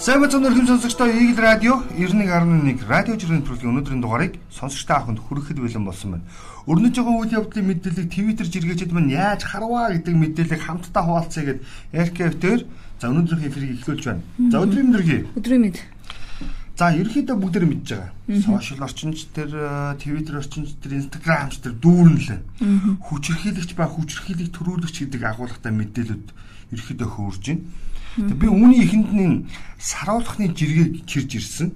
Сайн бацхан өрхөм сонсогчдоо Игэл радио 91.1 радио жирийн төлөвлөгийн өнөөдрийн дугаарыг сонсогчдоо авахд хүрэхэд бэлэн болсон байна. Өрнөж байгаа үйл явдлын мэдээллийг Twitter жиргээчд маань яаж харваа гэдэг мэдээллийг хамтдаа хуваалцъя гэд RKF-тээр за өнөөдрийн эфирийг эхлүүлж байна. За өдрийн мэдрэг. Өдрийн мэд. За ерөөхдөө бүгдэр мэдж байгаа. Сошиал орчинч тэр Twitter орчинч тэр Instagram тэр дүүрнэлээ. Хүчрхийлэгч ба хүчрхийлэг төрүүлэгч гэдэг агуулгатай мэдээлэлд ерөөхдөө хөөрж байна Би үүний ихэнд нь саруулхны жиргээ чирж ирсэн.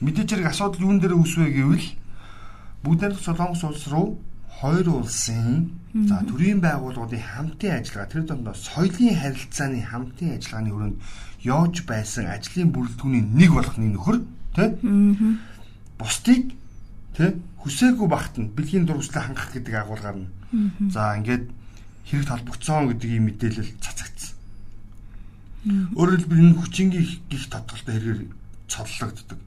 Мэдээж хэрэг асуудал юун дээр үүсвэ гэвэл бүгд Солонгос улс руу хоёр улсын за төрийн байгууллагуудын хамтын ажиллагаа тэр дондоо соёлын харилцааны хамтын ажиллагааны өрөөнд явж байсан ажлын бүрэлдэхүүний нэг болохны нөхөр тий бусдыг тий хүсээгүй багт нь бэлгийн дурвслаа хангах гэдэг агуулгаар нь. За ингээд хэрэгт холбогдсон гэдэг ийм мэдээлэл цацагдсан. Өөрөөр хэлбэл энэ хүчингийн гих тодголтой хэрэгээр цоллогддог.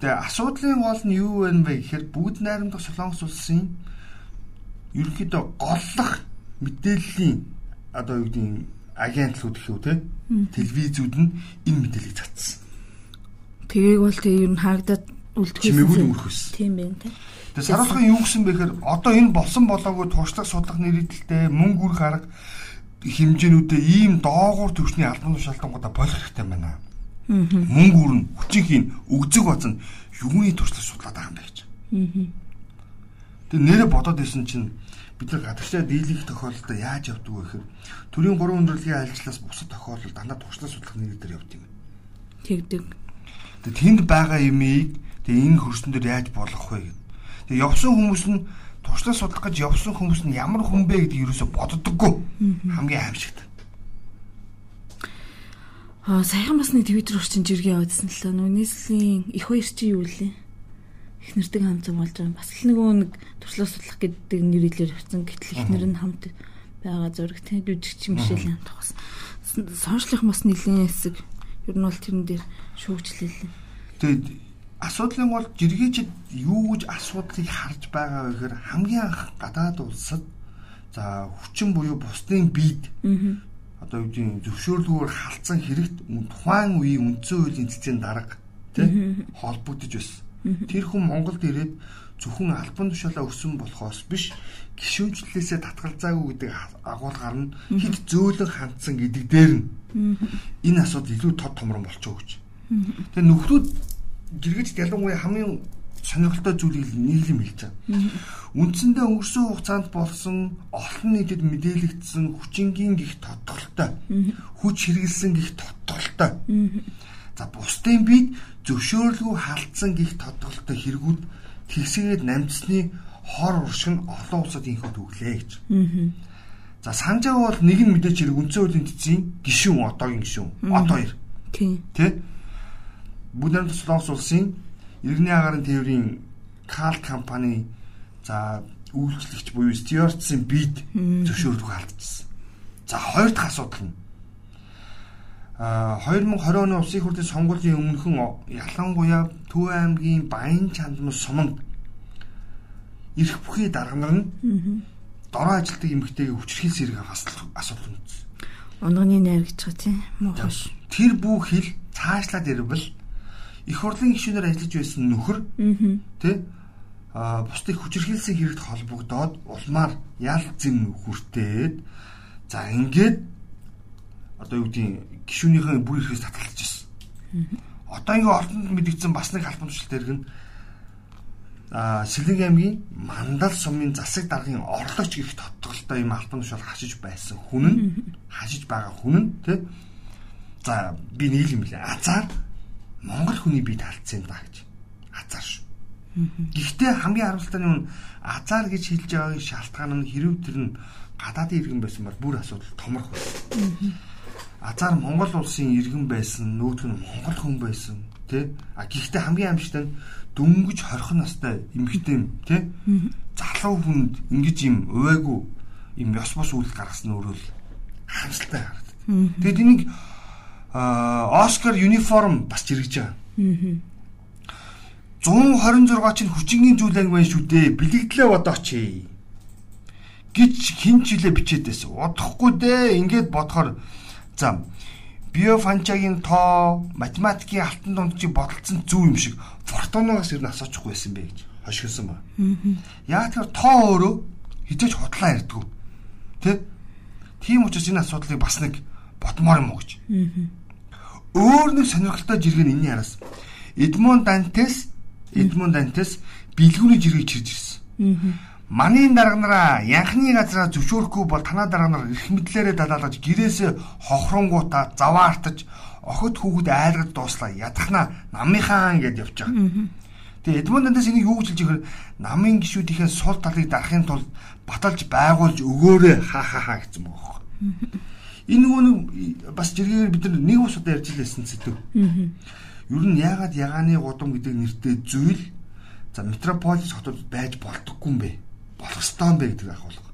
Тэгээ асуудлын гол нь юу вэ бэ гэхээр бүгд найрамдах Солонгос улсын ерөнхийдөө голлох мэдээллийн одоо юу гэдэг агентлууд гэх үү те телевизүүд нь энэ мэдээллийг цацсан. Тэгийг бол тэг ер нь хаагдаад үлдчихсэн. Чимээгүй өрхөс. Тийм байна те. Тэгээ саруулхан юу гэсэн бэ гэхээр одоо энэ болсон болоогүй туршлага судлах нэрэлтэлтэй мөнгө үрх арга хэмжээнүүдээ ийм доогуур төвчний албан тушаалтангуудаа болох хэрэгтэй байна. Мөнгө үрн хүчинхийн өгзөг бацанд юуны туршлага судлаад байгаа юм бэ гэж. Тэгээ нэрэ бодоод исэн чинь бид нар гадагшаа дийлэх тохиолдолд яаж явдаг вэ гэхээр төрийн гурван өндөрлөгийн ажлаас бусад тохиолдолд дандаа туршлага судлах нэр дээр явдаг юм. Тэгдэг. Тэгээ тэнд байгаа юмыг тэгээ энэ хөрсөн дээр яаж болох вэ гэдэг. Тэгээ явсан хүмүүс нь туршлага судлах гэж явсан хүмүүс нь ямар хүн бэ гэдгийг ерөөсө боддоггүй. Хамгийн аимшигт. Аа саяхан бас нэг Twitter орчин жиргээ явуулсан л нөө нийслэлийн их баяр чи юу лээ? Их нэрдэг хамт болж байгаа. Бас л нөгөө нэг туршлага судлах гэдэг нэрээр явсан. Гэтэл их нэр нь хамт байгаа зураг тийм жүжигч Мишель хамт бас. Сошиалх бас нэлийн хэсэг. Ер нь бол тэрэн дээр шүүгчлээ. Тэгээд асуудлын гол жиргээчд юу гэж асуудлыг харж байгаа вэ гэхээр хамгийн анх гадаад улсад за хүчин буюу бусдын бид одоо юу гэдэг зөвшөөрлгөөр халдсан хэрэгт тухайн үеийн үндсэн хуулийн цэцгийн дарга тий холбогдож байсан. Тэр хүн Монголд ирээд зөвхөн албан тушаалаа өссөн болохоос биш гişүнчлэлээсээ татгалзаагүй гэдэг агуулгаар нь хэд зөөлөн хандсан гэдэг дээр нь энэ асуудал илүү тод томрон болчихоо гэж. Тэгээ нөхдүүд жиргэжт ялангуяа хамгийн сонирхолтой зүйлийг нэг юм хэлж байгаа. Үндсэндээ өнгөрсөн хугацаанд болсон олон нийтэд мэдээлэгдсэн хүчингийн гих тодголтой, хүч хэрэгэлсэн гих тодголтой. За бусдын бид зөвшөөрлгүй халдсан гих тодголтой хэрэгүүд тэгсгээд намжсны хор уршиг нь олон улсад инхэд өглөө гэж. За санаж байгаа бол нэг нь мэдээж хэрэг үндсэн хуулийн цэцгийн гишүүн одоогийн гишүүн. Одоо хоёр. Тийм. Тэ? Бүгд Солонгос улсын иргэний агарын тээврийн Калт компани за үйлчлэгч буюу Стюартсын бид зөвшөөрлөг алдчихсан. За хоёр дахь асуудал нь а 2020 оны улсын хурлын сонгуулийн өмнөхөн ялангуяа Төв аймгийн Баян чандмал суманд ирэх бүхий дарга нар нь дороо ажилтдаг эмэгтэйг хүчрхийлс хэрэг асуудал үүссэн. Унганы найр гэж байгаа тийм муухаш. Тэр бүх хил цаашлаад ирвэл их хурлын гишүүнээр ажиллаж байсан нөхөр тий а бусдыг хүчирхийлсэн хэрэгт холбогдоод улмаар ял зэм хүртээд за ингээд одоо юу гэдгийг гишүүнийхээ бүр ирэхээс татгалж ирсэн. Одоо ингээ ордонд мэдгдсэн бас нэг тушаалт хэрэг нь а Сэлэг аймгийн Мандал сумын засаг даргын орлогч гэх тодголтой юм албан тушаал хашиж байсан хүн нь хашиж байгаа хүн нь тий за би нэг юм билээ азар Монгол хүний бие талцсан да гэж азар шүү. Гэхдээ хамгийн харамсалтай нь азар гэж хэлж байгаагийн шалтгаан нь хэрэг тэр нь гадаадын иргэн байсан бол бүр асуудал томрох байсан. Азар Монгол улсын иргэн байсан, нөгөөх нь Монгол хүн байсан, тий? А гэхдээ хамгийн амжилттай нь дөнгөж 20 настай эмэгтэй тий? Залуу хүнд ингэж юм увайгүй юм ёс бос үйл гаргасан өөрөө л харамсалтай харагдав. Тэгээд энийг Оскар юниформ бас жиргэж байгаа. 126 чинь хүчингийн зүйл анги байна шүү дээ. Бэлэгдлээ бодооч гэж хин ч хилээ бичээд байсан. Удахгүй дээ. Ингээд бодохоор за биофанчагийн тоо, математикийн алтан дунд чи бодолцсон зүв юм шиг фортуноос ер нь асуучихгүй байсан бэ гэж хошигсон ба. Яг тэр тоо өөрөө хизээч худлаа ярьдгүй. Тэ? Тийм учраас энэ асуудлыг бас нэг бодмоор юм уу гэж. Өөр нэг сонирхолтой жиргэн энэний араас Эдмон Дантес Эдмон Дантес бэлгүүний жиргэг чирж ирсэн. Манийн дарга нараа янхны газараа зөвшөөрөхгүй бол танаа дарга нар эрх мэдлээрээ далаалгаж гэрээсээ хохронгуудаа заваартаж охид хүүхэд айлгаж дууслаа ядахна намынхаа гэд явж байгаа. Тэгээ Эдмон Дантес энийг юу гэж хэлж ихээр намын гişүүдийнхээ сул талыг дарахын тулд баталж байгуулж өгөөрэй ха ха ха гэсэн юм. Энэ нөгөө нэг бас жиргээр бид нар нэг ус удаа ярьж лээсэн сэдв. Ер нь яагаад ягааны гудам гэдэг нэртэй зүйл за метрополис хотод байж болдоггүй юм бэ? болох ёстой юм бэ гэдэг ахуулга.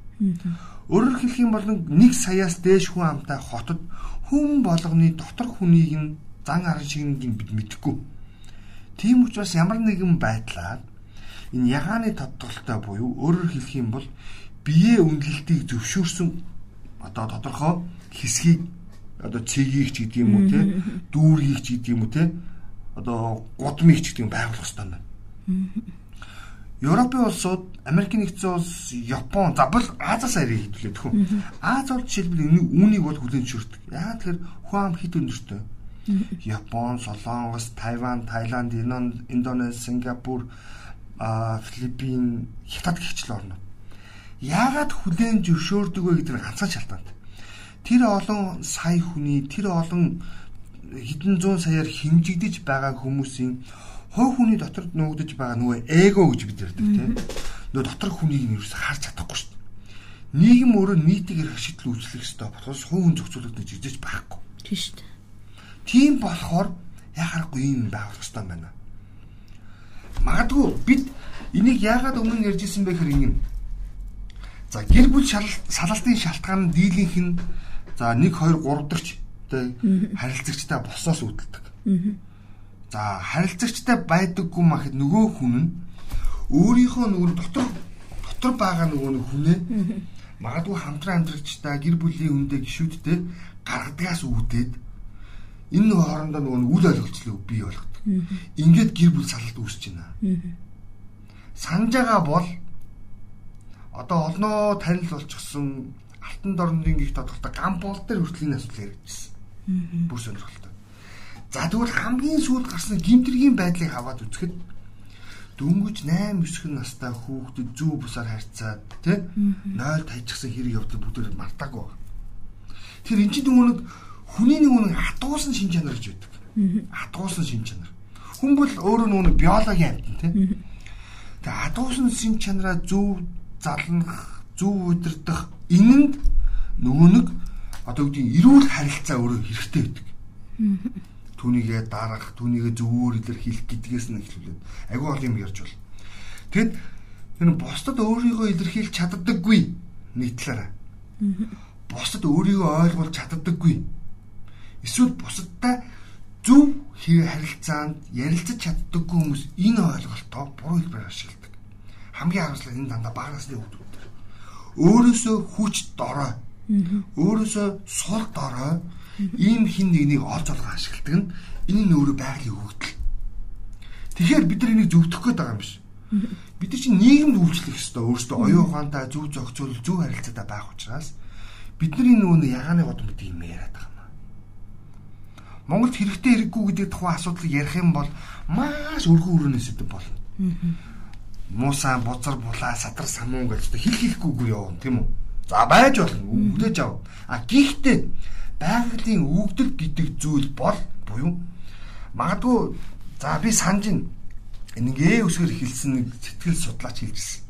Өөрөөр хэлэх юм бол нэг саяас дээш хүн амтай хотод хүн болгоны дотор хүнийг нь зан аран шиг нэг бид мэдэхгүй. Тийм учраас ямар нэгэн байдлаар энэ ягааны тодтолтой буюу өөрөөр хэлэх юм бол биеэ үнэлэлтийг зөвшөөрсөн одоо тодорхой хэсгийг одоо цэгийг ч гэдэг юм уу те дүүргийг ч гэдэг юм уу те одоо гудмыг ч гэдэг юм байгуулах хэрэгтэй байна. Европын улсууд, Америк нэгдсэн улс, Япон, за бол Азаас арай хэвлээд хөө. Аз бол жишээлбэл үүнийг бол хүлээн зөвшөөрдөг. Яагаад тэгэхээр хүн ам хит өндөртэй. Япон, Солонгос, Тайван, Таиланд, Индонез, Сингапур, а Филиппин, Хятад гихчл орнууд. Яагаад хүлээн зөвшөөрдөг вэ гэдэг нь ганцхан шалтгаантай. Тэр олон сая хүний, тэр олон хэдэн зуун саяар хэмжигдэж байгаа хүмүүсийн хой хүний дотор нуугдж байгаа нөгөө эго гэж бид ярьдаг тийм. Нөгөө дотор хүнийг нь ерөөсө харж чадахгүй шүү дээ. Нийгэм өөрөө нийтийг эрх шийдэл үүслэх ёстой болохоос хувийн зөвцөлөд гэж үзэж байхгүй. Тийм шүү дээ. Тийм болохоор яхахгүй юм байгуулах ёстой байна. Магадгүй бид энийг яагаад өмнө ярьжсэн бэ гэхээр ингэ. За гэр бүл салалтын шалтгаан нь дийлийнх нь за 1 2 3 дэрч харилцагчтай босоос үүдэлдэг. За харилцагчтай байдаггүй махад нөгөө хүн нь өөрийнхөө нөгөө дотор дотор байгаа нөгөө нэг хүнээ магадгүй хамтран амьдрагчтай гэр бүлийн хүндээ гişүүдтэй гаргадгаас үүдээд энэ нөгөө хоорондоо нөгөө үл ойлголцлоо бий болгодог. Ингээд гэр бүл салалт үүсэж байна. Санаж байгаа бол одоо олноо танил болчихсон алтан дорнодын гих тодорхой гам бол дээр хүртэл энэ асуудал яригдсан. Бүр сонирхолтой. За тэгвэл хамгийн сүүлд гарсан гимтэргийн байдлыг аваад үзэхэд дөнгөж 8 9 настай хүүхдэд зүү бусаар харьцаад тий 0 тажчихсан хэрэг явдал бүгд мартаагүй. Тэр эн чинь нөгөө нэг хүний нөгөө нэг хатуусан шин чанар гэж байдаг. Хатуусан шин чанар. Хүн бол өөрөө нөгөө нэг биологийн амьтан тий. Тэгээ хатуусан шин чанараа зөв залнах, зөв удирдах энэнд нөгөө нэг одоо үгдийн эрүүл харилцаа өөрөө хэрэгтэй байдаг түүнийгээ дарах, түүнийгээ зөвөр илэрхийлэх гэдгээс нь эхлүүлээд агүй ол юм ярьж бол. Тэгэд энэ бусдад өөрийгөө илэрхийлж чаддаггүй нэг талаараа. Бусдад өөрийгөө ойлгуулж чаддаггүй. Эсвэл бусадтай зөв харилцаанд ярилцаж чаддаггүй хүмүүс энэ ойлголтоо буруу хэлбэрээр ашигладаг. Хамгийн харамслал энэ дандаа багасны хүмүүс. Өөрөөсөө хүч дорой. Өөрөөсөө сул дорой ийм хин нэгнийг олж олгоо ашигладаг нь энэ нь өөрөө байгалийн хөвгдөл. Тэгэхээр бид нар энийг зөвдөх гээд байгаа юм биш. Бид нар чинь нийгэмд үйлчлэх ёстой. Өөрсдөө оюун ухаантай зөв зохицуул, зөв харилцаатай байх учраас бидний нөгөө ягааны годом гэдэг юм яриад байгаа юм. Монголд хэрэгтэй хэрэггүй гэдэг тухайн асуудлыг ярих юм бол маш өргөн өрөөнөөс идэв болно. Муусан, бузар, булаа, садар, самуун гэж хэл хэлэхгүйгүй явна тийм үү? За байж болно. Хүлээж ав. А гэхдээ байгалийн өгдөл гэдэг зүйл бол буюу магадгүй за би санаж нэг ээ үсгэр хэлсэн нэг сэтгэл судлаач хэлжсэн.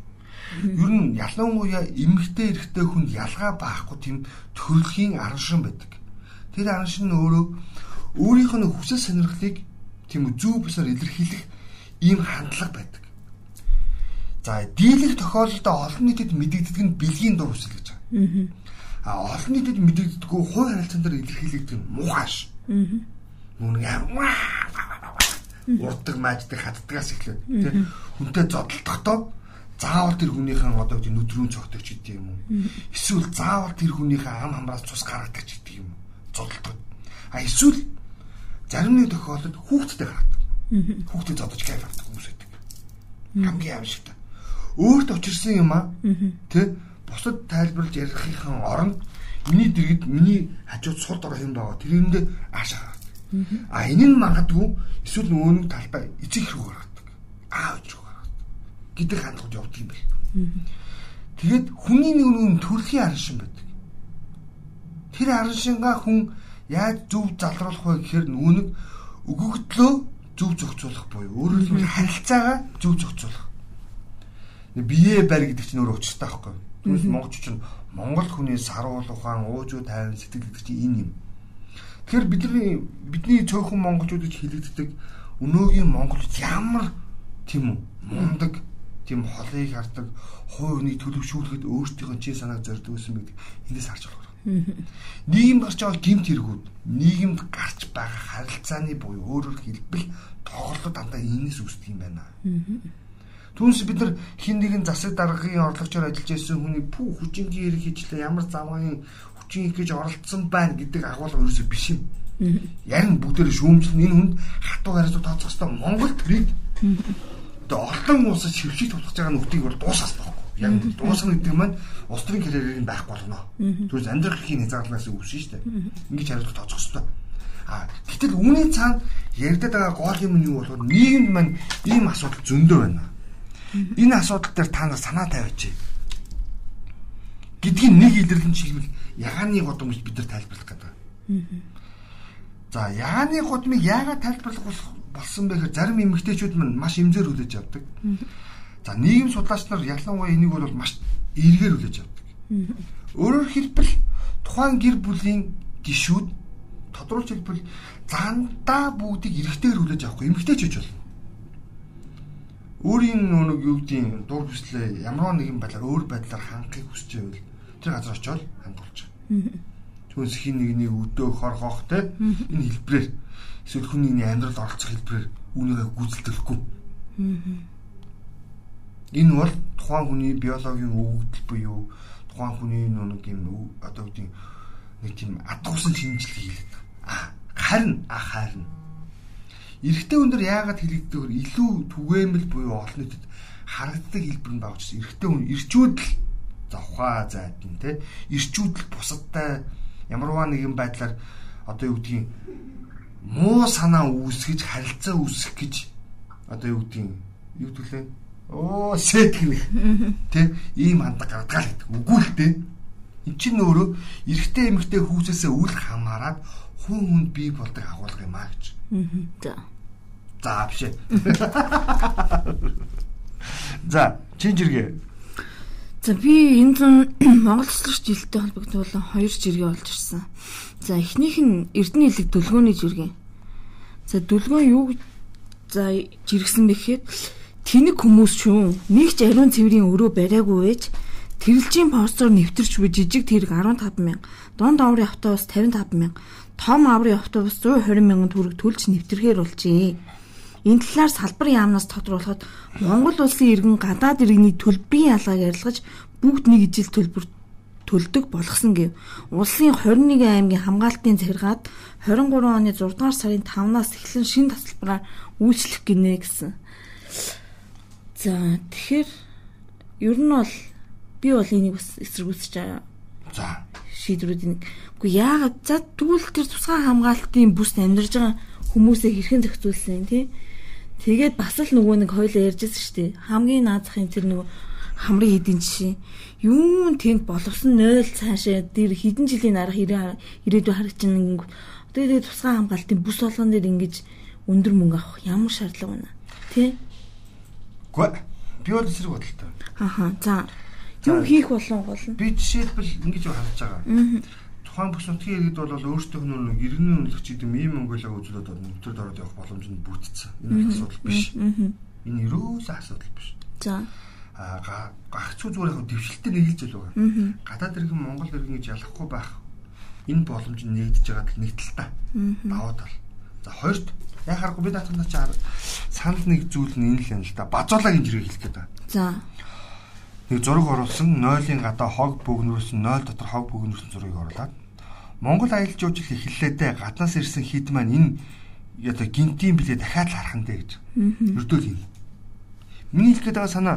Ер нь ялангуяа эмэгтэй эрэгтэй хүнд ялгаа байхгүй тийм төрөлхийн араншин байдаг. Тэр араншин нь өөрөө өөрийнх нь хүсэл сонирхлыг тийм зөв бусаар илэрхийлэх ийм хандлага байдаг. За дийлэх тохиолдолд олон нийтэд мэдэгддэг нь бэлгийн дур хүсэл гэж байгаа. А олон нийтэд мэдэгддэггүй хувь харилцаан дээр илэрхийлэгдэх нь муухайш. Нүг урддаг мааждаг хатдгаас эхлээд. Тий хүнтэй зодтолдохдоо заавал тэр хүнийхэн одоо тийм нүдрүүн цогтөгч гэдэг юм уу? Эсвэл заавал тэр хүнийхэн ам хамраас цус гаргадаг ч гэдэг юм зодтолдог А эсвэл зарим нэг тохиолдолд хүүхдтэй гаргадаг. Хүүхдээ зодож кайф авдаг хүмүүс байдаг. Хамгийн аимшигтай. Өөрт очирсан юм аа. Тэ бусад тайлбарлаж ярихын оронд миний дэргэд миний хажууд сул дор хэм байгаа. Тэрэндээ аашаа гаргадаг. А энэ нь магадгүй эсвэл нөгөө нэг талбай эцэг хэрэг гаргадаг. Ээж рүү гаргадаг. гэдэг хандлагад явдаг юм байна. Тэгээд хүний нэг нэг төрлийн араншин байдаг. Тэр араншингаа хүн яаж зөв залруулах вэ гэхээр нөгөө нэг өгөгдлөө зөв зохицуулах буюу өөрөөр хэлбэл харилцаагаа зөв зохицуулах. Бие барь гэдэг чинь өөр учиртай байхгүй. Түүнээс монголч чинь монгол хүний саруул ухаан уужуу тайван сэтгэл гэдэг чинь энэ юм. Тэгэхээр бидний бидний цөөхөн монголчуудад хэлэгддэг өнөөгийн монголч ямар тийм мундаг тийм холыг хардаг хүний төлөвшүүлэхэд өөртөөхөө чи санааг зорддог гэсэн мэд эндээс харж болох. Нийгэмд гарч байгаа гимт хэрэгүүд нийгэмд гарч байгаа харилцааны буюу өөрөөр хэлбэл тоглолт дандаа энэс үүсдэг юм байна. Түүнээс бид нар хин нэгэн засаг даргын орлогчоор ажиллаж байсан хүний пүү хүчингийн хэрэг хийжлээ ямар замын хүчин их гэж оролцсон байна гэдэг агуулга ерөөсөө биш юм. Яг бүгдээр шүүмжлэн энэ хүнд хатуу харилцаа тооцох хэвээр Монгол төрийг одоо олон улсад шившиг тулах байгаа нүдийг бол дуусгах байхгүй. Яг дуусгах гэдэг маань улс төрийн карьерийг байх болно. Түр амьдрах эрхийн хязгаарлалаас өвсөн шүү дээ. Ингээд хариулт тооцох хэвээр. А гэтэл үүний цаана яригдаад байгаа гол юм нь юу болоод нийгэмд маань ийм асуудал зөндөө байна Энэ асуудал дээр та нар санаа тавиач. Гэдгийг нэг илэрлэн чигмэл ягааны годом гэж бид нар тайлбарлах гэдэг. За ягааны годмыг яагаад тайлбарлах болсон бэ гэхээр зарим эмэгтэйчүүд маань маш имзээр хүлээж авдаг. За нийгэм судлаач нар ялангуяа энийг бол маш эргээр хүлээж авдаг. Өөрөөр хэлбэл тухайн гэр бүлийн гишүүд тодруулж хэлбэл зандаа бүгдийг эрэгтэйгээр хүлээж авахгүй эмэгтэйчүүд болно өөрийн нүг юу гэдгийг дур бүслээ ямар нэгэн байдлаар өөр байдлаар хангахыг хүсэж байвал тэр газар очиод хангуулж байгаа. Түүнс хин нэгний өдөө хоргоох те энэ хэлбрээр эсвэл хүн нэгний амьдрал оролцох хэлбрээр үүнийгээ гүйцэлдэхгүй. Энэ бол тухайн хүний биологийн өвөгдөл буюу тухайн хүний нүг юм одоо гэдэг нэг тийм адгуусан шинжилгээ хийлээд. А харин а харин Эрэгтэй хүн дээр яагаад хэлэгдэхээр илүү түгээмэл буюу олон нийтэд харагддаг хэлбэр нь ч эрэгтэй хүн ирчүүдэл за ухаа зайдан те. Ирчүүдэл бусадтай. Ямарваа нэгэн байдлаар одоо юу гэдгийг муу санаа үүсгэж харилцаа үүсгэх гэж одоо юу гэдгийг юу төлөө оо сэтгэх те ийм хандаг гаргадаг л гэдэг. Үгүй л те эн чинь өөрөө эрэгтэй эмэгтэй хүүсээсээ үл хамааран хүн хүнд бий болдог агуулга юм а гэж. За За биш ээ. За, чин жиргээ. За би энэ зам Монгол цэцлэгч жилтэй холбогдуулан хоёр жиргээ олж ирсэн. За эхнийх нь Эрдэнэ хэлэг дүлгөөний жиргээ. За дүлгөө юу за жиргсэн бэ гэхэд тэнэг хүмүүс шүү. Нэг ч ариун цэврийн өрөө бариагүй ээж тэрэлжийн постоор нэвтэрч буй жижиг тэрэг 15 мянга, дунд аврын автобус 55 мянга, том аврын автобус 120 мянган төгрөг төлж нэвтэрхээр болжээ. Энэ талаар салбар яамнаас тодруулахад Монгол улсын иргэн гадаад иргэний төлбөрийн ялгааг арилгаж бүгд нэг ижил төлбөр төлдөг болгосон гэв. Улсын 21 аймгийн хамгаалтын захиргаад 23 оны 6 дугаар сарын 5-наас эхлэн шин тасалбараар үйлчлэх гинэ гэсэн. За тэгэхээр ер нь бол би бол энийг бас эсэргүүцэж байгаа. За шийдвэрүүдийн. Үгүй яагаад за тэгвэл тэр тусгай хамгаалтын бүс амьдарж байгаа хүмүүсээ хэрхэн зохицуулсан тий? Тэгээд бас л нөгөө нэг хоёлоо ярьжсэн шүү дээ. Хамгийн наазахын тэр нөгөө хамрын хэдийн жишээ. Юун тэнд боловсон 0 цаашаа тэр хэдэн жилийн дараах ирээдүй харагдчихна. Тэгээд тусгай хамгаалтын бүс болгон дээр ингэж өндөр мөнгө авах ямар шаардлага байна? Тэ? Гэхдээ би бол зэрэг бодолтой. Аха. За. Юу хийх болон гол нь? Би жишээлбэл ингэж харж байгаа. Аа тухайн бүс нутгийн иргэд бол өөрсдөө нөө иргэний үнэлэгч гэдэг ийм Монголиаг үзүүлээд өвтөрд ороод явах боломж нь бүтцсэн. Энэ асуудал биш. Энэ ерөөсөө асуудал биш. За. Аа гагцгүй зүгээр яг дэвшилттэй нэгэлж л байгаа. Гадаад иргэн Монгол иргэн гэж ялахгүй байх. Энэ боломж нь нэгдэж байгаа л нэг талтай. Даваа тал. За хоёрт яг харахгүй би наатанда чи санал нэг зүйл нь энэ л юм л да. Базуулагийн жирийг хэлэх байна. За нэг зураг оруулсан 0-ын гадаа хог бөгнөрсөн 0 дотор хог бөгнөрсөн зургийг оруулаад Монгол аялал жуулчлал эхэллээдээ гаднаас ирсэн хід маань энэ одоо гинтийн билээ дахиад л харах нь дээ гэж. Өрдөөл юм. Миний хэлэх гээд байгаа санаа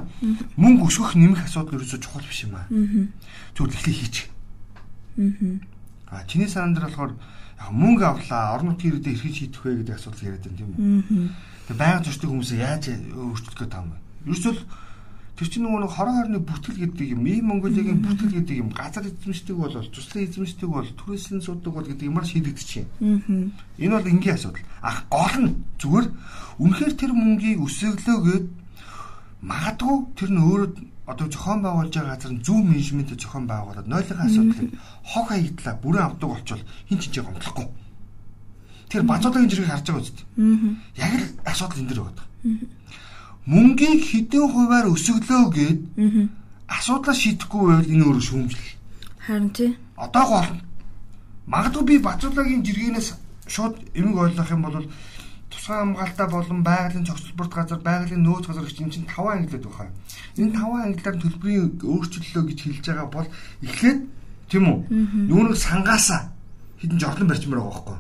мөнгө өсгөх нэмэх асуудал ерөөсөө чухал биш юм аа. Зүгээр эхлээ хийчих. Аа чиний санаанд болохоор яг мөнгө авлаа, орон нутгийн ирээдээ хэрхэн шийдэх вэ гэдэг асуудал яриад байна тийм үү? Тэгээ байнга зочдын хүмүүсээ яаж өөрчлөх байгаа юм бэ? Ерөөсөө тэр чинь нөгөө хорон хорны бүтгэл гэдэг юм, ийм Монголигийн бүтгэл гэдэг юм, газар эзэмшдэг бол туслан эзэмшдэг бол түрээсийн судаг бол гэдэг юмар шийдэгдэж байна. Энэ бол энгийн асуудал. Ах гол нь зүгээр үнэхээр тэр мөнгийг өсөглөө гээд магадгүй тэр нь өөрөө одоо зохион байгуулж байгаа газар нь зөв менежмент зохион байгуулад нойлын асуудлыг хог хаяглаа бүрэн авдаг болчвол хин ч ч гомдлохгүй. Тэр базуулагын зэрэг харж байгаа үст. Яг л асуудал энэ дэр байгаа. Мөнгийг хэдэн хувиар өсөглөө гэд асуудлаа шийдэхгүй байвал энэ өөрөө шүүмжлэл. Харин тий. Одоо гол магадгүй би базуулагын жиргэнээс шууд эмэг ойлгох юм бол тусгай хамгаалалтаа болон байгалийн зохицолборт газар, байгалийн нөөц газар гэж энэ чинь таван ангилаад байна. Энэ таван ангиллаар төлбөрийн өөрчлөлөө гэж хэлж байгаа бол эхлээд тийм үү? Нүүнэг сангаасаа хідэн жорлон барьчмаар байгаа байхгүй?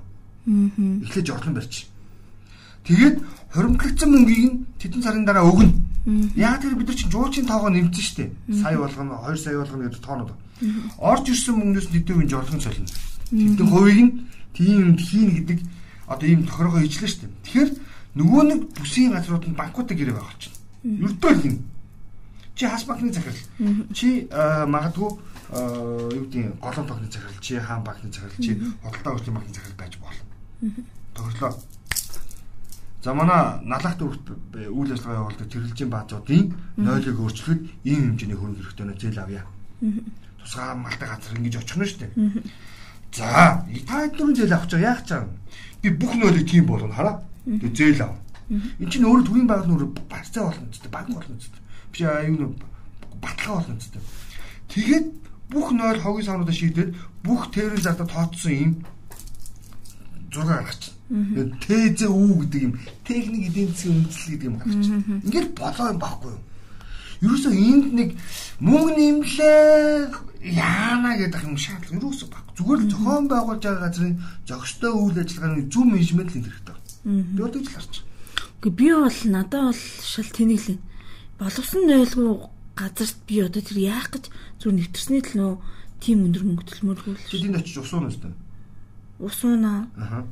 Эхлээд жорлон барьч. Тэгээд хуримтлагдсан мөнгийг нь тэдэн сарын дараа өгнө. Яг тэр бид нар чинь жуулчийн тоогоо нэмсэн дээ. Сая болгоно, 2 сая болгоно гэдэг тоонод. Орж ирсэн мөнгнөөс нэдэвэн жорлон солино. Тэдэн хувийг нь тийм хийн гэдэг одоо ийм тохиргоо ижлээ шүү дээ. Тэгэхээр нөгөө нэг бүсийн газрууд нь банкуудыг гэрээ байгаа чинь. Ердөө л юм. Чи хас банкны захирал. Чи магадгүй юу гэдэг голом банкны захирал, чи хаан банкны захирал, чи худалдаа хөгжлийн банкны захирал байж болно. Тохирлоо. За манай налахт үйл ажиллагаа явуулдаг тэрэлжийн баазуудын нойлыг өөрчлөхөд ийм хэмжээний хөрөнгө хэрэгтэй нэ зээл авъя. Тусгай малтай газар ингэж очих нь шүү дээ. За, та хэдэн зээл авах гэж яах чам? Би бүх нөлөө тийм болгоно хараа. Тэгээ зээл ав. Энд чинь өөрөө төрийн байгаль нөр барьцаа болно ч гэдэг банк болно ч гэдэг. Би аюу баталгаа болно ч гэдэг. Тэгээд бүх нойл хогийн савнуудаа шийдээд бүх тээврийн зардаа тооцсон юм зураг гаргачих. ТЗ үү гэдэг юм техник эдийн засгийн үндэслэл гэдэг юм гаргачих. Ингээд болоо юм баггүй юу? Ерөөсөө энд нэг мөнгө нэмлээ яана гэдэг юм шаардлага ерөөсөө баг. Зүгээр л зохион байгуулж байгаа газрын зохистой үйл ажиллагааны зөв менежмент л хэрэгтэй. Бол тэгж харж байна. Гэхдээ би бол надад бол шал тэнийг л боловсон нөөлгүй газарт би одоо тэр яах гэж зүр нэвтэрсний л нөө тийм өндөр мөнгө төлмөргүй л. Тэнд очиж усан үстэй. Усуна. Аха.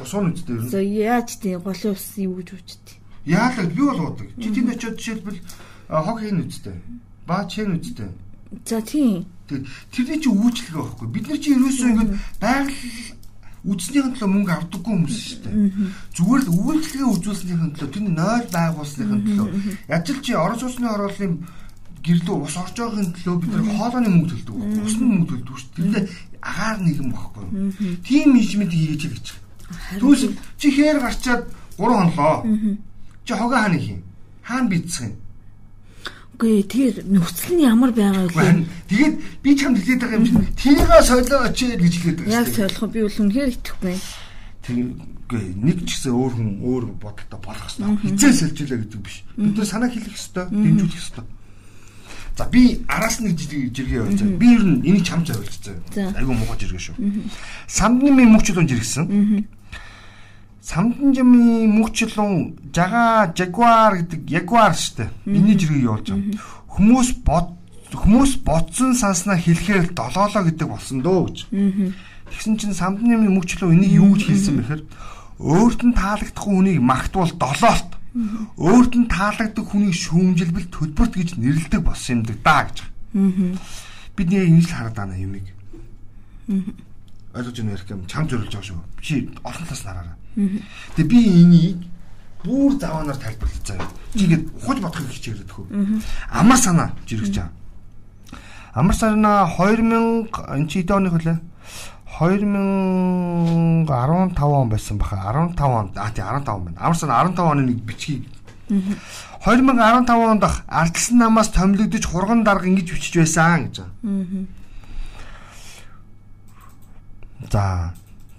Усан үстэй ер нь. За яаж тийм голын ус юу гэж үучтэй. Яалаа би бол уудаг. Чи тэнд очиод жишээлбэл хог хийн үстэй. Баа чин үстэй. За тийм. Тэрний чи үйлчлэг байхгүй. Бид нар чи ерөөсөө ингэ байгаль үдснийхэн төлөө мөнгө авдаггүй хүмүүс шүү дээ. Зүгээр л үйлчлэгээ үзүүлснийхэн төлөө тэр нойл байгуулсныхэн төлөө яаж л чи орон сууцны хорооллын гэрлөө ус орж байгаагийн төлөө бид нар хоолойны мөнгө төлдөг. Усны мөнгө төлдөг шүү дээ. Тэр агаар нийгэм багхгүй. Тим менежмент хийж гэж. Түүс чи хээр гарчаад 3 хонлоо. Чи хогоо хаана их юм? Хаана бицсэн юм? Үгүй тэр нөхцөл нь ямар байгаа вэ? Тэгээд би чамд хэлээд байгаа юм чинь тийгээ солио очие гэж хэлээд байгаа. Яг солих би бол үнэхээр итгэхгүй. Тэггүй нэг ч гэсэн өөр хүн өөр бодолтой болох хэрэгтэй. Хизээ сэлжүүлээ гэдэг биш. Бид нар санаа хэлэх хэрэгтэй, дэмжүүлэх хэрэгтэй. За би араас нэг жиргээ явуулж байгаа. Би ер нь энийг чамд зориулж байгаа. Айгу муухай жиргээ шүү. Самдны мөнгөчлөн жиргсэн. Самданжимын мөнхчлэн жага жагуар гэдэг ягуар шүү дээ. Миний жиргээ явуулж байгаа. Хүмүүс бод хүмүүс бодсон санснаа хэлэхээр долоолоо гэдэг болсон дөө гэж. Тэгсэн чинь самдны мөнхчлэн энийг юу гэж хэлсэн бэхээр өөрт нь таалагдахгүй хүнийг магтвал долоолт. Өөрт нь таалагддаг хүнийг шүүмжилбэл төлбөрт гэж нэрлэдэг болсон юм да гэж. Бид нэг ингэж л хараад байна юмыг. Ойлгож байна ярих юм чам зориулж байгаа шүү. Чи олон талаас нараараа. Тэгээ би энийг бүр заваанаар тайлбарлаж байгаа. Чигээд ухаж бодохыг хичээгээд төхөө. Амар санаа жиргэж байгаа. Амар санаа 2000 энэ чи хэдэн оны хөлөө? 2015 он байсан баха. 15 он. А тий 15 он байна. Амар санаа 15 оны нэг бичгийг 2015 онд ардсан намаас томилогдож хурган дарга ингэж бичиж байсан гэж байгаа. За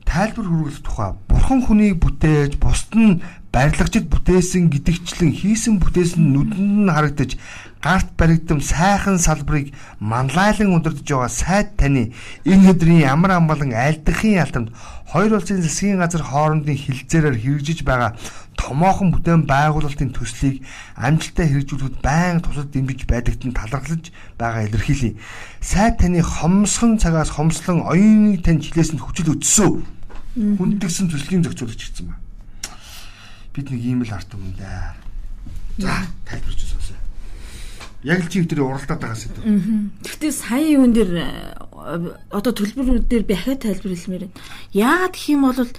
тайлбар хүргэх тухай бурхан хүнийг бүтээж бусд нь барилгачд бүтээсэн гэдэгчлэн хийсэн бүтээсэн нүдэнд нь харагдаж гарт баригдам сайхан салбарыг манлайлан өдөрдөж байгаа сайд таны энэ өдрийн ямар амгалан айлдахын ялтамд хоёр улсын засгийн газар хоорондын хилцээрээр хэрэгжиж байгаа томоохон бүтээн байгуулалтын төслийг амжилттай хэрэгжүүлэхэд байн тусад дэмжиж байдагт нь талархлаж байгаа илэрхийлье. Сайд таны хомсхон цагаас хомслон оюуныг тань хилээсэнд хүчил өдсөн. Хүндгсэн төслийн зохицуулагч гэсэн ба. Бид нэг ийм л арт юм да. За, тайлбарч сонсоо. Яг л чи тэр уралдаад байгаа сэдв. Гэхдээ сая юун дээр одоо төлбөрүүд дээр би ахаа тайлбар хэлмээр байна. Яагаад гэх юм бол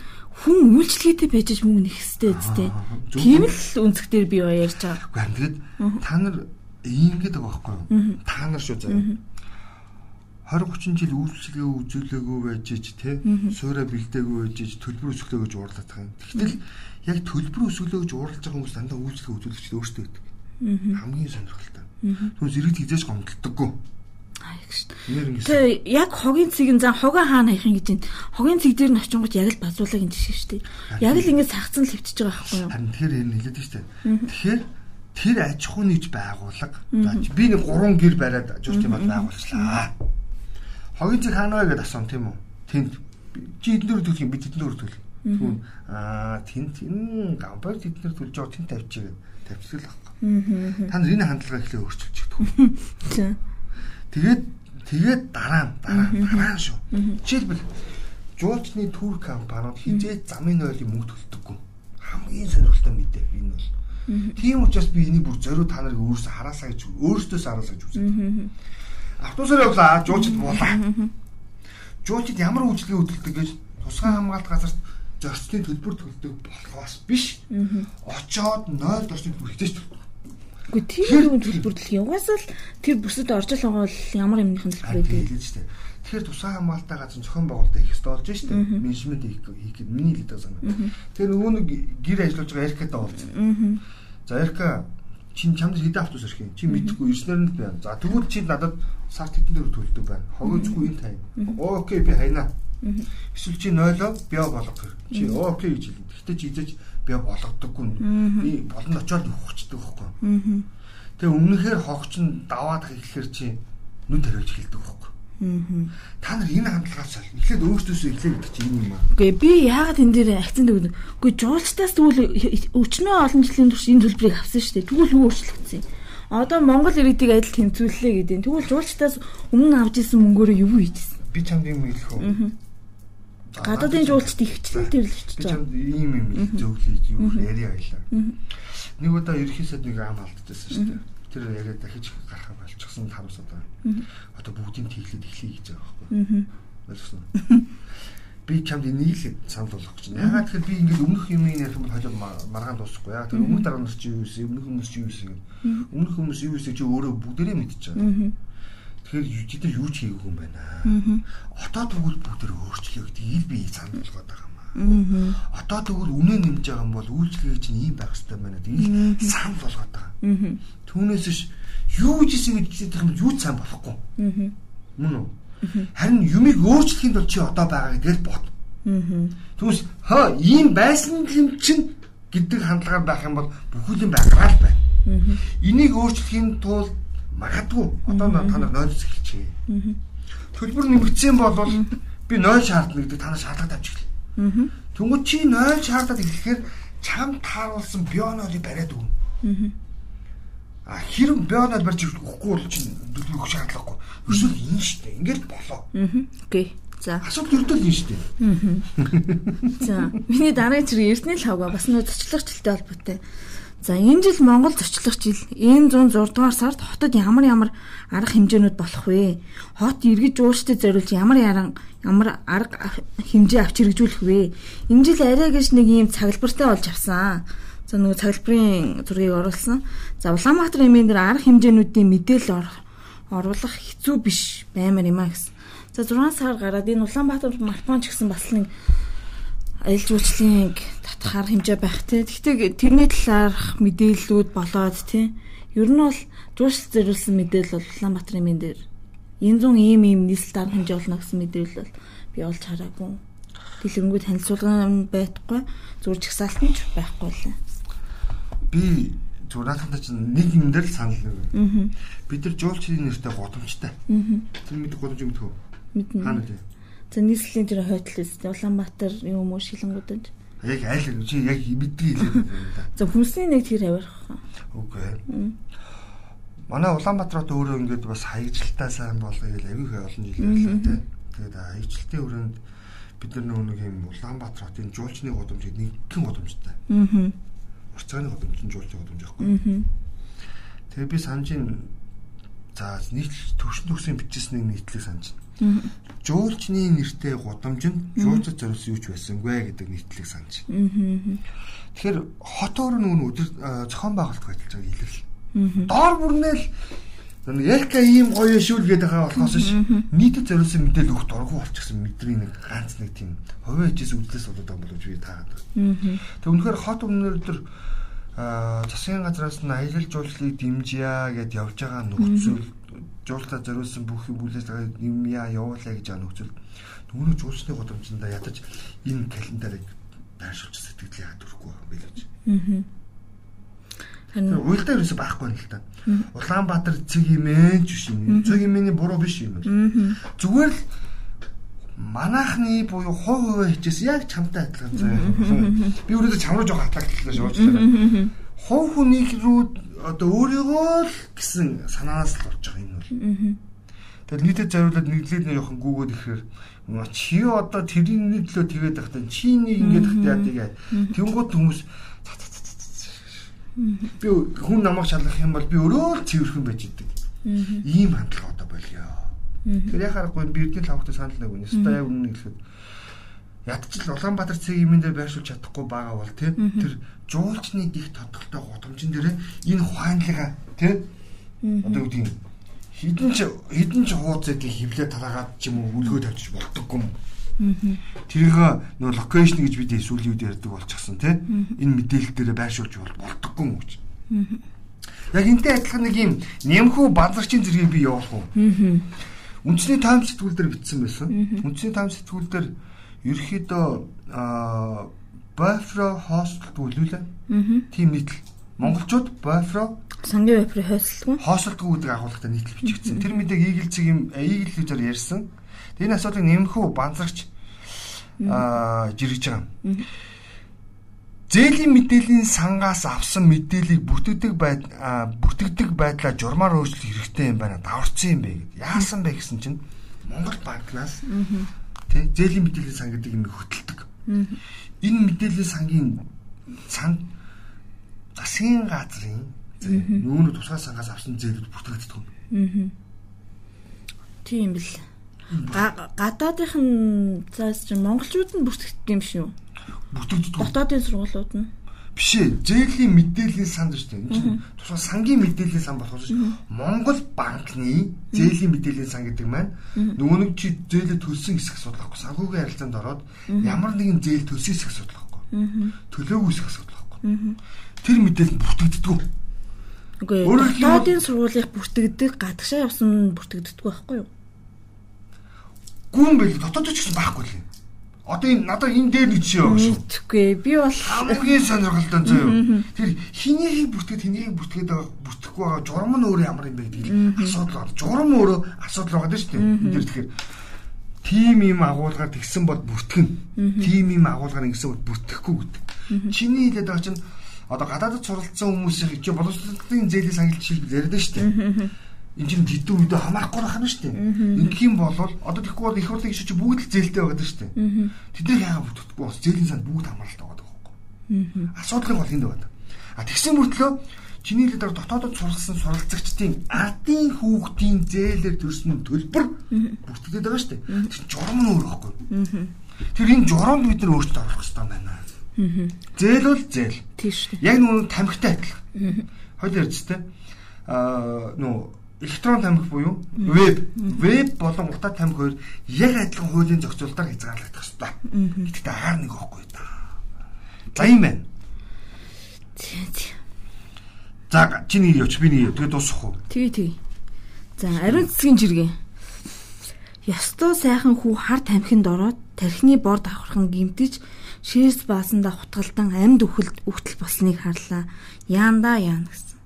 хүн үйлчлэгээтэй байж мөнгө нэх хэвтэй үстэй. Тийм л үнцг дээр би ярьж байгаа. Гэхдээ та нар ингэдэг байгаа байхгүй юу? Та нар шүү заяа 20 30 жил үйлчлэгээ үзүүлээгүй байж ч те суурэ бэлдээгүй байж ч төлбөр өсгөлөө гэж уурлаад байгаа юм. Тэгтэл яг төлбөр өсгөлөө гэж уурлаж байгаа хүмүүс дандаа үйлчлэгээ үзүүлэгч өөрсдөө байдаг. Хамгийн сонирхолтой. Түүнээс иргэд хизээж гомддоггүй. Тэгээ яг хогийн цэгийн зан хогоо хаана хайхын гэж байна. Хогийн цэг дээр нь очингууд яг л базуулагын жишээ шүү дээ. Яг л ингэж сагцсан л хөвтөж байгаа байхгүй юу? Харин тэгэхээр энэ хэлээд шүү дээ. Тэгэхээр тэр аж ахуй нэгж байгуулга. Би нэг гурван гэр бариад жуулчмад байгуулчлаа хогийн цэг хаана вэ гэдээ асуусан тийм үү? Тэнд чи эднэр төлөх юм би тэднэр төлөх. Түүн аа тэн тэн гамбар тэднэр төлж байгаа тэн тавьчих байхгүй. Та нар энэ хандлагаа ихлэ өөрчилж чаддаг. Тэгээд тэгээд дараа дараа дараа шүү. Жишээлбэл жуулчны түр компаниуд хизээ замын ойлын мөнгө төлдөггүй. Хамгийн сонирхолтой мэдээ энэ бол. Тийм учраас би энийг бүр зориуд та нарыг өөрөөсөө хараасаа гэж өөрөөсөө хараасаа гэж үздэг автобусаар явлаа жуучид буулаа. Жуучид ямар үйлчлэгээ хөдөлдөг гэж тусгай хамгаалт газарт зорчны төлбөр төлдөг болохоос биш. Очоод 0 зорчны төлбөр хизээч төлдөг. Үгүй тийм юм төлбөрлөх юм. Угаасаа л тэр бүсэд орж л байгаа бол ямар юмныхан төлбөр юм шүү дээ. Тэгэхээр тусгай хамгаалалтаа газар зохион байгуулалт хийх ёстой болж дээ. Менежмент хийх хийх миний хэлдэг санаа. Тэр нөгөө нэг гэр ажиллаж байгаа Эркатай уулзсан. За Эрка чин чамд хэдэн автобус ирэх юм? Чи мэдхгүй ирснээр нь байна. За тэгвэл чи надад сард хэдэн дээр төлдөг байна. Хогоочгүй энэ тань. Окей би хайнаа. Эсвэл чи 0-оо био болгох хэрэг. Чи окей гэж хэлнэ. Гэхдээ чи хийж био болгодоггүй. Би болон очоод ухчихдаг байхгүй. Тэгээ өмнөхөр хогч нь даваад хэлэхэр чи нүд тариулж хэлдэг байхгүй. Та нар энэ хандлагаас эхлээд өөртөөсөө эхлэе гэдэг чинь юм аа. Үгүй би яагаад энэ дээр акцент өгнө. Үгүй жуулчтаас тэгвэл өчнөө олон жилийн турш энэ төлбөрийг авсан шүү дээ. Тэгвэл юу өөрчлөгдсөн юм? Одоо Монгол иргэдийг адил тэмцүүллээ гэдэг. Тэгвэл жуулчтаас өмнө авч исэн мөнгөөрөө юу хийжсэн? Би чамд юм хэлэх үү? Гадаадын жуулчд ихчлэн тэрлэгч байгаа. Ийм юм зөвлөж юу яриа байлаа. Нэг удаа ерхий сайд нэг ам алдчихсан шүү дээ тэр яг дахиж гарах болчихсон харамс одоо. Одоо бүгдийн тийхлээд эхлэе гэж байгаа байхгүй. Ойлгосон. Би чамд л санал болгох гэж байна. Ягаад тэгэхээр би ингээд өмнөх юм ярих юм бол хожоо маргаан дуусахгүй. Яг тэр өмнөх дараа нар чи юу вэ? Өмнөх хүмүүс чи юу вэ? Өмнөх хүмүүс юу вэ? Чи өөрөө бүгдээрээ мэдчихэе. Тэгэхээр чи тэр юу ч хийгээгүй юм байна. Отоод бүгд бүгдээр өөрчлөө гэдэг ил би санал болгоод байгаа юм. Одоо тэгвэл үнэ нэмж байгаа юм бол үйлчлэгээ чинь ийм байх хэрэгтэй байна гэдэг санал болгоод байгаа. Түүнээс ш юу исэн гэж хэлэх юм юу сайн болохгүй. Мөн үү? Харин юмыг өөрчлөхийн тулд чи одоо байгаа гэдгээр бод. Түүнээс хаа ийм байсан юм чинь гэдэг хандлагаар байх юм бол бүхэл юм байгаад байна. Энийг өөрчлөхийн тулд магадгүй одоо та нар нойлс эхэлчихье. Төлбөр нэмэгдсэн бол би нойл шаардна гэдэг та нар шаардлага тавьж эхэлнэ. Тэнгүүд чи нойл шаардаад эхлэхээр чам тааруулсан бионолыг бариад өгнө. А хэрэг бионол барьж өгөхгүй бол чинь өгөх шаардлагагүй. Ерөөсөө энэ шүү дээ. Ингээд болоо. Окей. За. Асуудал ердөө л энэ шүү дээ. За. Миний дараагийн зэрэг Эрдэнэ л хавга бас нөө зочлогчтой холбоотой. За энэ жил Монгол зочлох жил энэ 106 дугаар сард хотод ямар ямар арга хэмжээнүүд болох вэ? Хот иргэж ууштай зориулж ямар яран ямар арга хэмжээ авч хэрэгжүүлэх вэ? Энэ жил арай гэж нэг ийм цаглбартай болж авсан. За нөгөө цаглбарын зургийг оруулсан. За Улаанбаатар эмээн дээр арга хэмжээнүүдийн мэдээлэл оруулах хэцүү биш баймар юм а гэсэн. За 6 сар гараад энэ Улаанбаатар Малпон ч гэсэн бас нэг аялал жуулчлалын арга хэмжээ байх тий. Гэхдээ тэрний талаарх мэдээллүүд болоод тий. Ер нь бол жуулчлал зориулсан мэдээлэл бол Улаанбаатар эмээн дээр энэ зүүн ийм ийм нийслэл арга хэмжээ болно гэсэн мэдээлэл бол би олж хараагүй. Дэлгэрэнгүй танилцуулга байхгүй зүгээр жигсаалт нь ч байхгүй лээ би зүгээр наатахтай чинь нэг юм дээр л санал нэг. Бид нар жуулчдын нэртэй годомжтой. Тэр мэдээ годомж юм тхөө. Мэднэ. Хаана тий. За нийслэлийн тэр үстэй Улаанбаатар юм уу шилэнгуудад. Яг айл чи яг мэддэг хэлээд байна да. За хүнсний нэг тэр авирах. Үгүй. Манай Улаанбаатарт өөрөө ингээд бас хаягжилтаа сайн болгоё гэл аюу их олон жил байлаа тий. Тэгээд хаягжилтын өрөөнд бид нар нэг юм Улаанбаатар хотын жуулчны годомжийг нэгэн годомжтой. Аа. Урцгааны годомж нь жуулчны годомж байхгүй. Аа. Тэгээ би санаж ин за нийтлэл төвшин төгсөний бичсэн нэг нийтлэг санаж байна. Жуулчны нэртэй годомж нь жуулчд зориулсан юу ч байсангүй гэдэг нийтлэг санаж. Тэгэхээр хот өөр нөгөө өдөр зохион байгуулалт ажиллаж байгааг илэрл. Доор бүрнээл Ялка ийм гоё шүүл гэдэг байгаа болохоос ш нийтэд зориулсан мэдээлэл өгөх дургу болчихсон. Мэдрийн нэг ганц нэг тийм хувийн хичээс үзлээс болоод байгаа боловч би таагаад байна. Тэг үнэхээр хот өмнөдөр засгийн газраас нь аялал жуулчлалыг дэмжийа гэд явж байгаа нөхцөл жуултаа зориулсан бүх юм бүлээс нэмья явуулаа гэж байгаа нөхцөл нөгөө жуулчны годомжиндаа ядаж энэ календарыг байршуулж сэтгэлээ хадвархгүй юм байл гэж. Аа. Уйлдаа ерөөсөй байхгүй юм л та. Улаанбаатар цэг имэнч биш юм. Цэг имэний буруу биш юм. Зүгээр л манайхны буюу хов хуваа хичээс яг чамтай адилхан заяа. Би өөрөөсөө чам руу жоох хатлагдлаа шуучлаа. Хов хүнийг рүү одоо өөрийгөө л гэсэн санаанаас л орж байгаа юм бол. Тэгэл нийтэд зориулаад нэглээд нэг явах гүгөөд ихээр чи одоо тэрийн нэг лөө тэгээд тахтаа чи нэг ингэж тахтаа яа тэнгуут хүмүүс Би хүн намайг шалгах юм бол би өөрөө л цэвэрхэн байж идэг. Ийм хандлага одоо болио. Тэр яхаарахгүй би эрдэнэ лавхтай санал нэг үнэ. Ста яг үнэ хэлэхэд ядчил Улаанбаатар цэг юмэн дээр байршуулж чадахгүй байгаа бол тэр жуулчны их тодголтой годомжин дээр энэ ухаанлага тий одоо гэдэг хідэн ч хідэн ч хууц зэдийг хевлээ тараагаад ч юм уу үлгөө тавьчих болдоггүй юм Тэрийг нөө локейшн гэж бид сүүлийн үед ярьдаг болчихсон тий. Энэ мэдээлэл дээр байршуулж болдоггүй юм гэж. Яг энтэй адилхан нэг юм нэмхүү базарчийн зэргийг би явуулах уу? Үндэсний тайм сэтгүүл дээр бичсэн байсан. Үндэсний тайм сэтгүүл дээр ерөөхдөө Boyfro hostel төлүүлээ. Тийм нийтлэл. Монголчууд Boyfro сангийн Boyfro хостелгүй. Хостелгүй гэдэг агуулгатай нийтлэл бичигдсэн. Тэр мэдээг Eagle цэг юм Eagle хэлээр ярьсан. Энэ асуудлыг нэмэхүү банзагч аа жиргэж байгаа. Зээлийн мэдээллийн сангаас авсан мэдээллийг бүтэгдэг байд бүтэгдэг байдлаа журмаар өөрчлөх хэрэгтэй юм байна. Даварцсан юм бэ гэд. Яасан бэ гэсэн чинь Монгол банкнаас тий зээлийн мэдээллийн сан гэдэг юм хөтэлдэг. Энэ мэдээллийн сангийн сан засгийн газрын нүүн тусгай сангаас авсан зээлүүд бүтэгддэг юм. Тийм бил гадаадынх нь цаас чинь монголчууд нь бүртгэдэг юм шүү. Бүртгэдэг. Дотоодын сургуулиуд нь биш ээ. Зээлийн мэдээллийн сан шүү дээ. Энэ чинь тусгай сангийн мэдээллийн сан болох шүү. Монгол банкны зээлийн мэдээллийн сан гэдэг маань нөгөө нэг чи зээлээ төлсөн хэсэг судлахгүй. Санхүүгийн харилцаанд ороод ямар нэгэн зээл төлсөн хэсэг судлахгүй. Төлөөгүй хэсэг судлахгүй. Тэр мэдээлэл бүртгэдэг. Үгүй ээ. Дотоодын сургуулийн бүртгэдэг, гадагшаа явсан бүртгэдэг байхгүй юу? гүн байл дотоод ч гэсэн байхгүй л юм. Одоо энэ надад энэ дээр нэг яваа шүү. Тэгэхгүй би бол хамгийн сонирхолтой зөө. Тэр хинийхийг бүртгэд хинийхийг бүртгээд байгаа бүртгэхгүй байгаа журам нь өөрөө ямар юм бэ гэдэг асуудал байна. Журам өөрөө асуудал байгаа шүү дээ. Энэ дэр тэгэхээр тим юм агуулгаар тэгсэн бол бүртгэн. Тим юм агуулгаар ингэсэн бол бүртгэхгүй гэдэг. Чиний хэлээд байгаа чинь одоо гадаадд суралцсан хүмүүсийн чи боловсролын зээлийн сангилт шилбэл яриад шүү дээ энэ чинь хэдэн үедээ хамаарахгүй байх нь шүү дээ. Ингэх юм бол одоо тэгэхгүй бол их хурлын гишүүч бүгд л зээлтэй байгаа шүү дээ. Тэднийг яагаад бүтдэхгүй бас зээлийн санд бүгд хамааралтай байгаа байхгүй. Асуудлын гол энд байна. А тэгсэн мөртлөө чиний лидер дотоодод суралцсан суралцагчдын ардын хүүхдийн зээлээр төрсөн төлбөр бүртгэдэг байгаа шүү дээ. Тэр журам нь өөр байхгүй. Тэр энэ журамд бид нар өөрчлөлт оруулах хэрэгтэй байна. Зээл бол зээл. Тийм шүү. Яг нүг тамхитай адилхан. Хойл ярьж тээ. Аа нөө электрон тамхи буюу веб веб болон утаа тамхи хоёр яг адилхан хуулийн зохицуулалтаар хязгаарлагдах хэрэгтэй. Гэхдээ агаар нэг байхгүй да. За юм байна. За чиний явч би нэг тэгээ дуусах уу? Тэгээ тэгээ. За ариун цэцгийн жиргээ. Ёстой сайхан хүү хар тамхинд ороод тархины бор давхархан гимтэж шээс баасандаа хутгалдан амьд үхэлд үхтэл болсныг харлаа. Яанда яана гэсэн.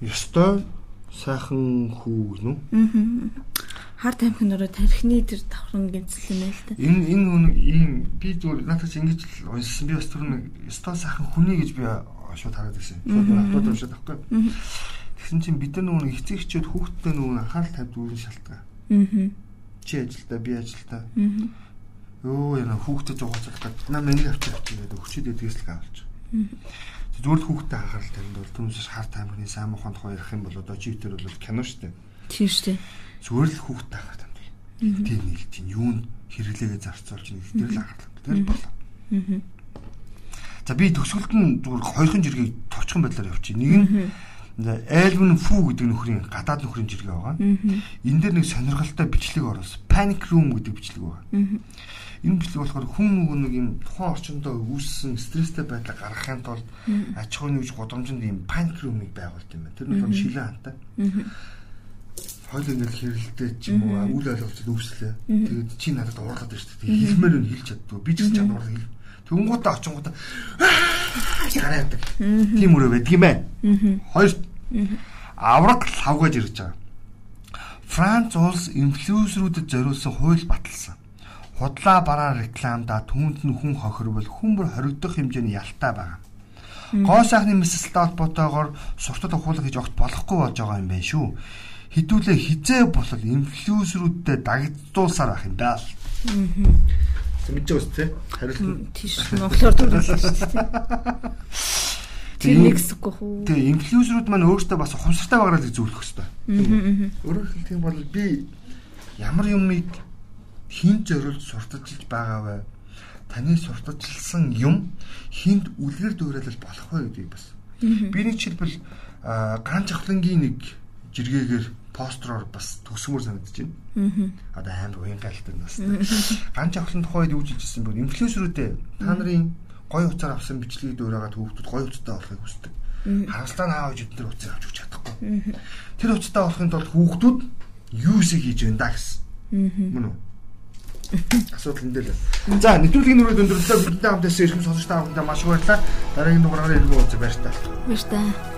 Ёстой сайхан хүү гэнэ үү? Аа. Хар тамхи нөрөө тархины тэр давхрын гинцэл юм байл та. Энэ энэ үнэг ийм би зүгээр надад ч ингэж л уншсан. Би бас түр нэг ёстой сайхан хүний гэж би шууд хараад байсан. Шууд автод уншаад авахгүй. Тэгсэн чинь бид нар нөгөө эцэг эхчүүд хүүхдтэй нөгөө анхаарал тавьд үүрэн шалтгаан. Аа. Чи ажилдаа би ажилдаа. Аа. Йоо яна хүүхдэд зугаацах гэдэг. Наа миний авчиж авчих гэдэг өчид эдгээс л авч. Зүгээр л хүүхдэд анхаарал тавьд бол түнсээс хар таймхны сайн мохонд хоёрох юм бол одоо чи тэр бол кино штэ. Тийм штэ. Зүгээр л хүүхдэд анхаарал тавьд. Тэр нийл чинь юунд хэрэглээгээ зарцуулж нэг тэр л анхаарал. Тэр болоо. Аа. За би төгсгөлд нь зүгээр хоёрхан жиргийг товчхон байдлаар явчих. Нэг нь Айлвын фүү гэдэг нөхрийн гадаад нөхрийн жиргээ байгаа. Энэ дээр нэг сонирхолтой бичлэг оруулсан. Panic Room гэдэг бичлэг байгаа. Энэ бичлэг болохоор хүн нөгөө нэг юм тухайн орчиндөө үүссэн стресстэй байдлаа гаргахын тулд аж ахуйн нэгж годомжинд юм Panic Room-ыг байгуулт юм байна. Тэр нь бол шилэн хантай. Хойлоо нэг хэрэлдээ ч юм уу үйл ойлголцол үүслээ. Тэгээд чи надад уурлаад байна шүү дээ. Хэлмээр нь хэлж чаддгүй. Би ч гэж чадвар хэл. Тэнгуудаа очингуудаа гараадаг. Тийм өрөө байдаг юм байна. Хоёр авраг лавгаж ирж байгаа. Франц улс инфлюенсерүүдэд зориулсан хууль баталсан. Худлаа бараа рекламда түүнд нь хүн хохирвол хүмүүр хоригдох хэмжээний ялтай байгаа. Гоо сайхны мэсэлтэй холбоотойгоор суртад ухуулга хийж огт болохгүй болж байгаа юм байна шүү. Хідүүлээ хизээ болол инфлюенсерүүдэд дагдуулсаар байх юм даа. Мэдж байгаа үст тий. Хариулт. Тийш монголоор дүрлсэн шүү дээ. Тэр нэг гэсэхгүй хүү. Тэгээ инфлюенсерүүд маань өөрсдөө бас ухамсартай байгаараа зөвлөх хэрэгтэй. Өөрөөр хэлэх юм бол би ямар юмыг хинт зориулж сурталчилж байгаа вэ? Таны сурталчилсан юм хинт үлгэр дуурайл болох вэ гэдгийг бас. Би нэг жишээлбэл ганц ахлангийн нэг жиргээгээр построор бас төгсмөр санагдаж байна. Аа. Одоо амар уян гайлтай нас. Ганч авахлын тухайд юу жилжсэн бэ? Инфлюенсерүүдээ та нарын гой уцаар авсан бичлэгийг дөөрөөгаад хүүхдүүд гой уцтай болохыг хүсдэг. Харамсалтай нь аавж эдгээр уцаар авч өгч чадахгүй. Тэр уцтай болохын тулд хүүхдүүд юу шиг хийж байна да гэсэн. Мөн үү? Асуудал энэ дээр. За, нэвтрүүлгийн нүрээ өндөрлөлөө бидэнтэй хамт ирсэн эрхэм сонсогч та бүхэнд маш их баярлалаа. Дараагийн дугаараар иргэн уулзъя баяр та. Баяр та.